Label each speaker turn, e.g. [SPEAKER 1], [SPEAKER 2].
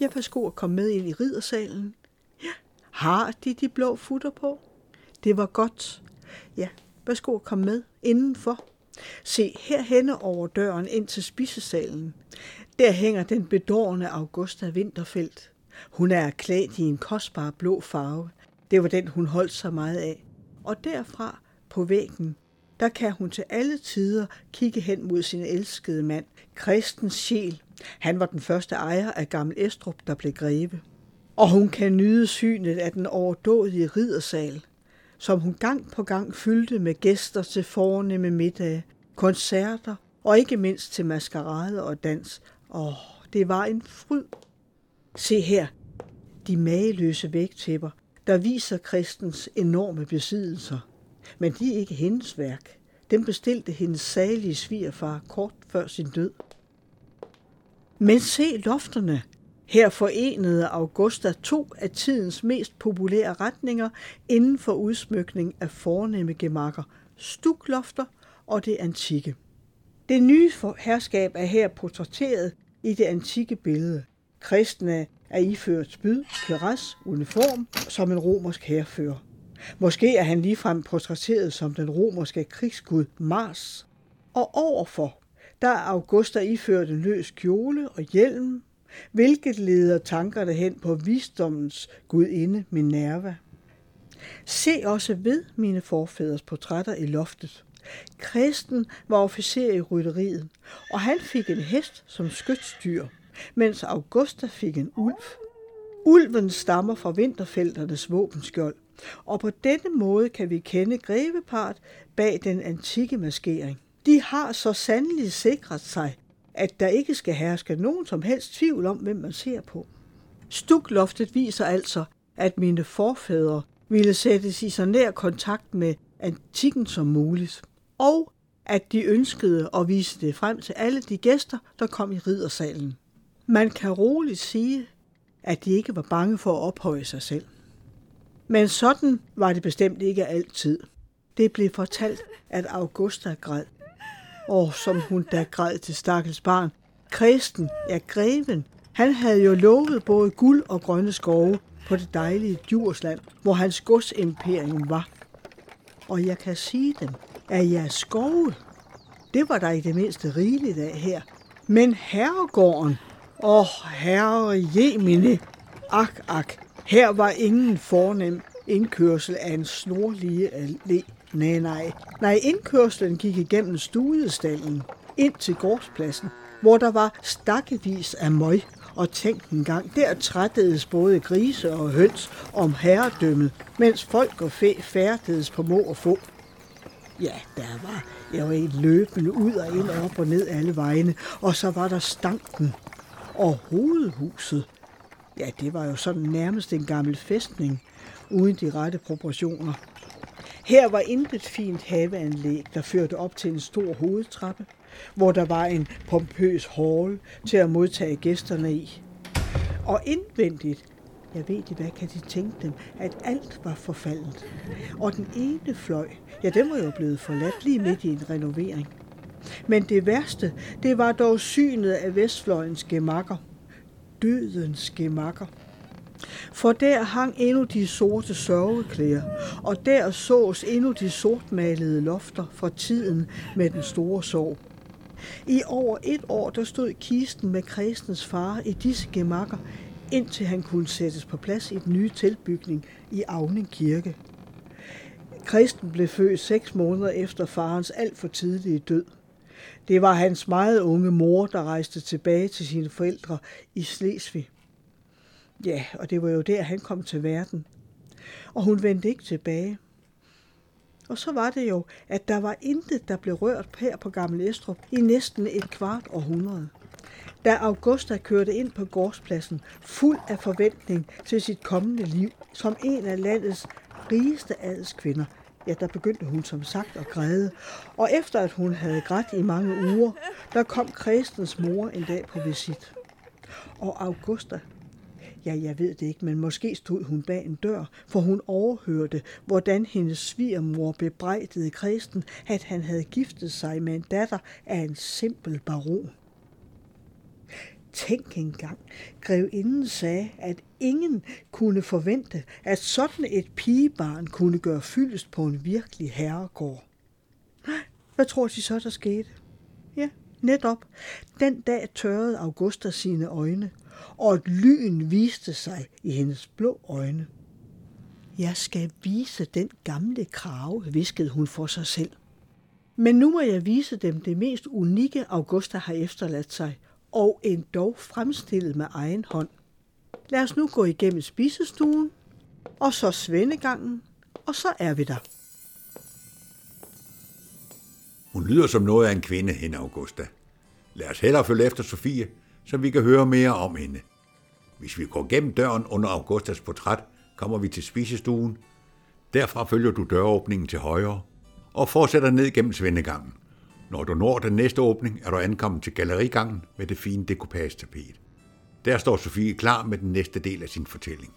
[SPEAKER 1] Ja, værsgo at komme med ind i riddersalen. Ja, har de de blå futter på? Det var godt. Ja, værsgo at komme med indenfor. Se, herhenne over døren ind til spisesalen. Der hænger den bedårende Augusta Winterfeldt. Hun er klædt i en kostbar blå farve. Det var den, hun holdt så meget af. Og derfra på væggen, der kan hun til alle tider kigge hen mod sin elskede mand, Kristens sjæl. Han var den første ejer af Gammel Estrup, der blev greve. Og hun kan nyde synet af den overdådige riddersal, som hun gang på gang fyldte med gæster til fornemme middage, koncerter og ikke mindst til maskerade og dans. Åh, det var en fryd. Se her, de mageløse vægtæpper, der viser kristens enorme besiddelser. Men de er ikke hendes værk. Den bestilte hendes salige svigerfar kort før sin død. Men se lofterne. Her forenede Augusta to af tidens mest populære retninger inden for udsmykning af fornemme gemakker, stuklofter og det antikke. Det nye herskab er her portrætteret i det antikke billede. Kristne er iført spyd, keras, uniform som en romersk herfører. Måske er han ligefrem portrætteret som den romerske krigsgud Mars. Og overfor, der er Augusta iført en løs kjole og hjelm, hvilket leder tankerne hen på visdommens gudinde Minerva. Se også ved mine forfædres portrætter i loftet. Kristen var officer i rytteriet, og han fik en hest som skytsdyr, mens Augusta fik en ulv. Ulven stammer fra vinterfelternes våbenskjold, og på denne måde kan vi kende grevepart bag den antikke maskering. De har så sandelig sikret sig, at der ikke skal herske nogen som helst tvivl om, hvem man ser på. Stukloftet viser altså, at mine forfædre ville sættes i så nær kontakt med antikken som muligt, og at de ønskede at vise det frem til alle de gæster, der kom i riddersalen. Man kan roligt sige, at de ikke var bange for at ophøje sig selv. Men sådan var det bestemt ikke altid. Det blev fortalt, at Augusta græd. Og som hun da græd til stakkels barn. Kristen, ja greven, han havde jo lovet både guld og grønne skove på det dejlige Djursland, hvor hans godsimperium var. Og jeg kan sige dem, at jeres skove, det var der i det mindste rigeligt af her. Men herregården, åh herre jemine, ak ak, her var ingen fornem indkørsel af en snorlige allé. Nej, nej. Nej, indkørslen gik igennem studiestallen ind til gårdspladsen, hvor der var stakkevis af møg. Og tænk en gang, der trættedes både grise og høns om herredømmet, mens folk og fæ færdedes på må og få. Ja, der var jeg var et løbende ud og ind og op og ned alle vejene, og så var der stanken og hovedhuset. Ja, det var jo sådan nærmest en gammel fæstning, uden de rette proportioner. Her var intet fint haveanlæg, der førte op til en stor hovedtrappe, hvor der var en pompøs hall til at modtage gæsterne i. Og indvendigt, jeg ved ikke, hvad kan de tænke dem, at alt var forfaldet. Og den ene fløj, ja, den var jo blevet forladt lige midt i en renovering. Men det værste, det var dog synet af Vestfløjens gemakker. Dødens gemakker. For der hang endnu de sorte sørgeklæder, og der sås endnu de sortmalede lofter fra tiden med den store sorg. I over et år der stod kisten med kristens far i disse gemakker, indtil han kunne sættes på plads i den nye tilbygning i Avning Kirke. Kristen blev født seks måneder efter farens alt for tidlige død. Det var hans meget unge mor, der rejste tilbage til sine forældre i Slesvig. Ja, og det var jo der, han kom til verden. Og hun vendte ikke tilbage. Og så var det jo, at der var intet, der blev rørt her på Gammel Estrup i næsten et kvart århundrede. Da Augusta kørte ind på gårdspladsen, fuld af forventning til sit kommende liv, som en af landets rigeste adelskvinder, ja, der begyndte hun som sagt at græde. Og efter at hun havde grædt i mange uger, der kom Kristens mor en dag på visit. Og Augusta, Ja, jeg ved det ikke, men måske stod hun bag en dør, for hun overhørte, hvordan hendes svigermor bebrejdede Kristen, at han havde giftet sig med en datter af en simpel baron. Tænk engang, grevinden sagde, at ingen kunne forvente, at sådan et pigebarn kunne gøre fyldest på en virkelig herregård. Hvad tror de så, der skete? Ja, netop. Den dag tørrede Augusta sine øjne, og et lyn viste sig i hendes blå øjne. Jeg skal vise den gamle krave, viskede hun for sig selv. Men nu må jeg vise dem det mest unikke, Augusta har efterladt sig, og endog fremstillet med egen hånd. Lad os nu gå igennem spisestuen, og så svendegangen, og så er vi der.
[SPEAKER 2] Hun lyder som noget af en kvinde, hende Augusta. Lad os hellere følge efter Sofie, så vi kan høre mere om hende. Hvis vi går gennem døren under Augustas portræt, kommer vi til spisestuen. Derfra følger du døråbningen til højre og fortsætter ned gennem svendegangen. Når du når den næste åbning, er du ankommet til gallerigangen med det fine dekopage-tapet. Der står Sofie klar med den næste del af sin fortælling.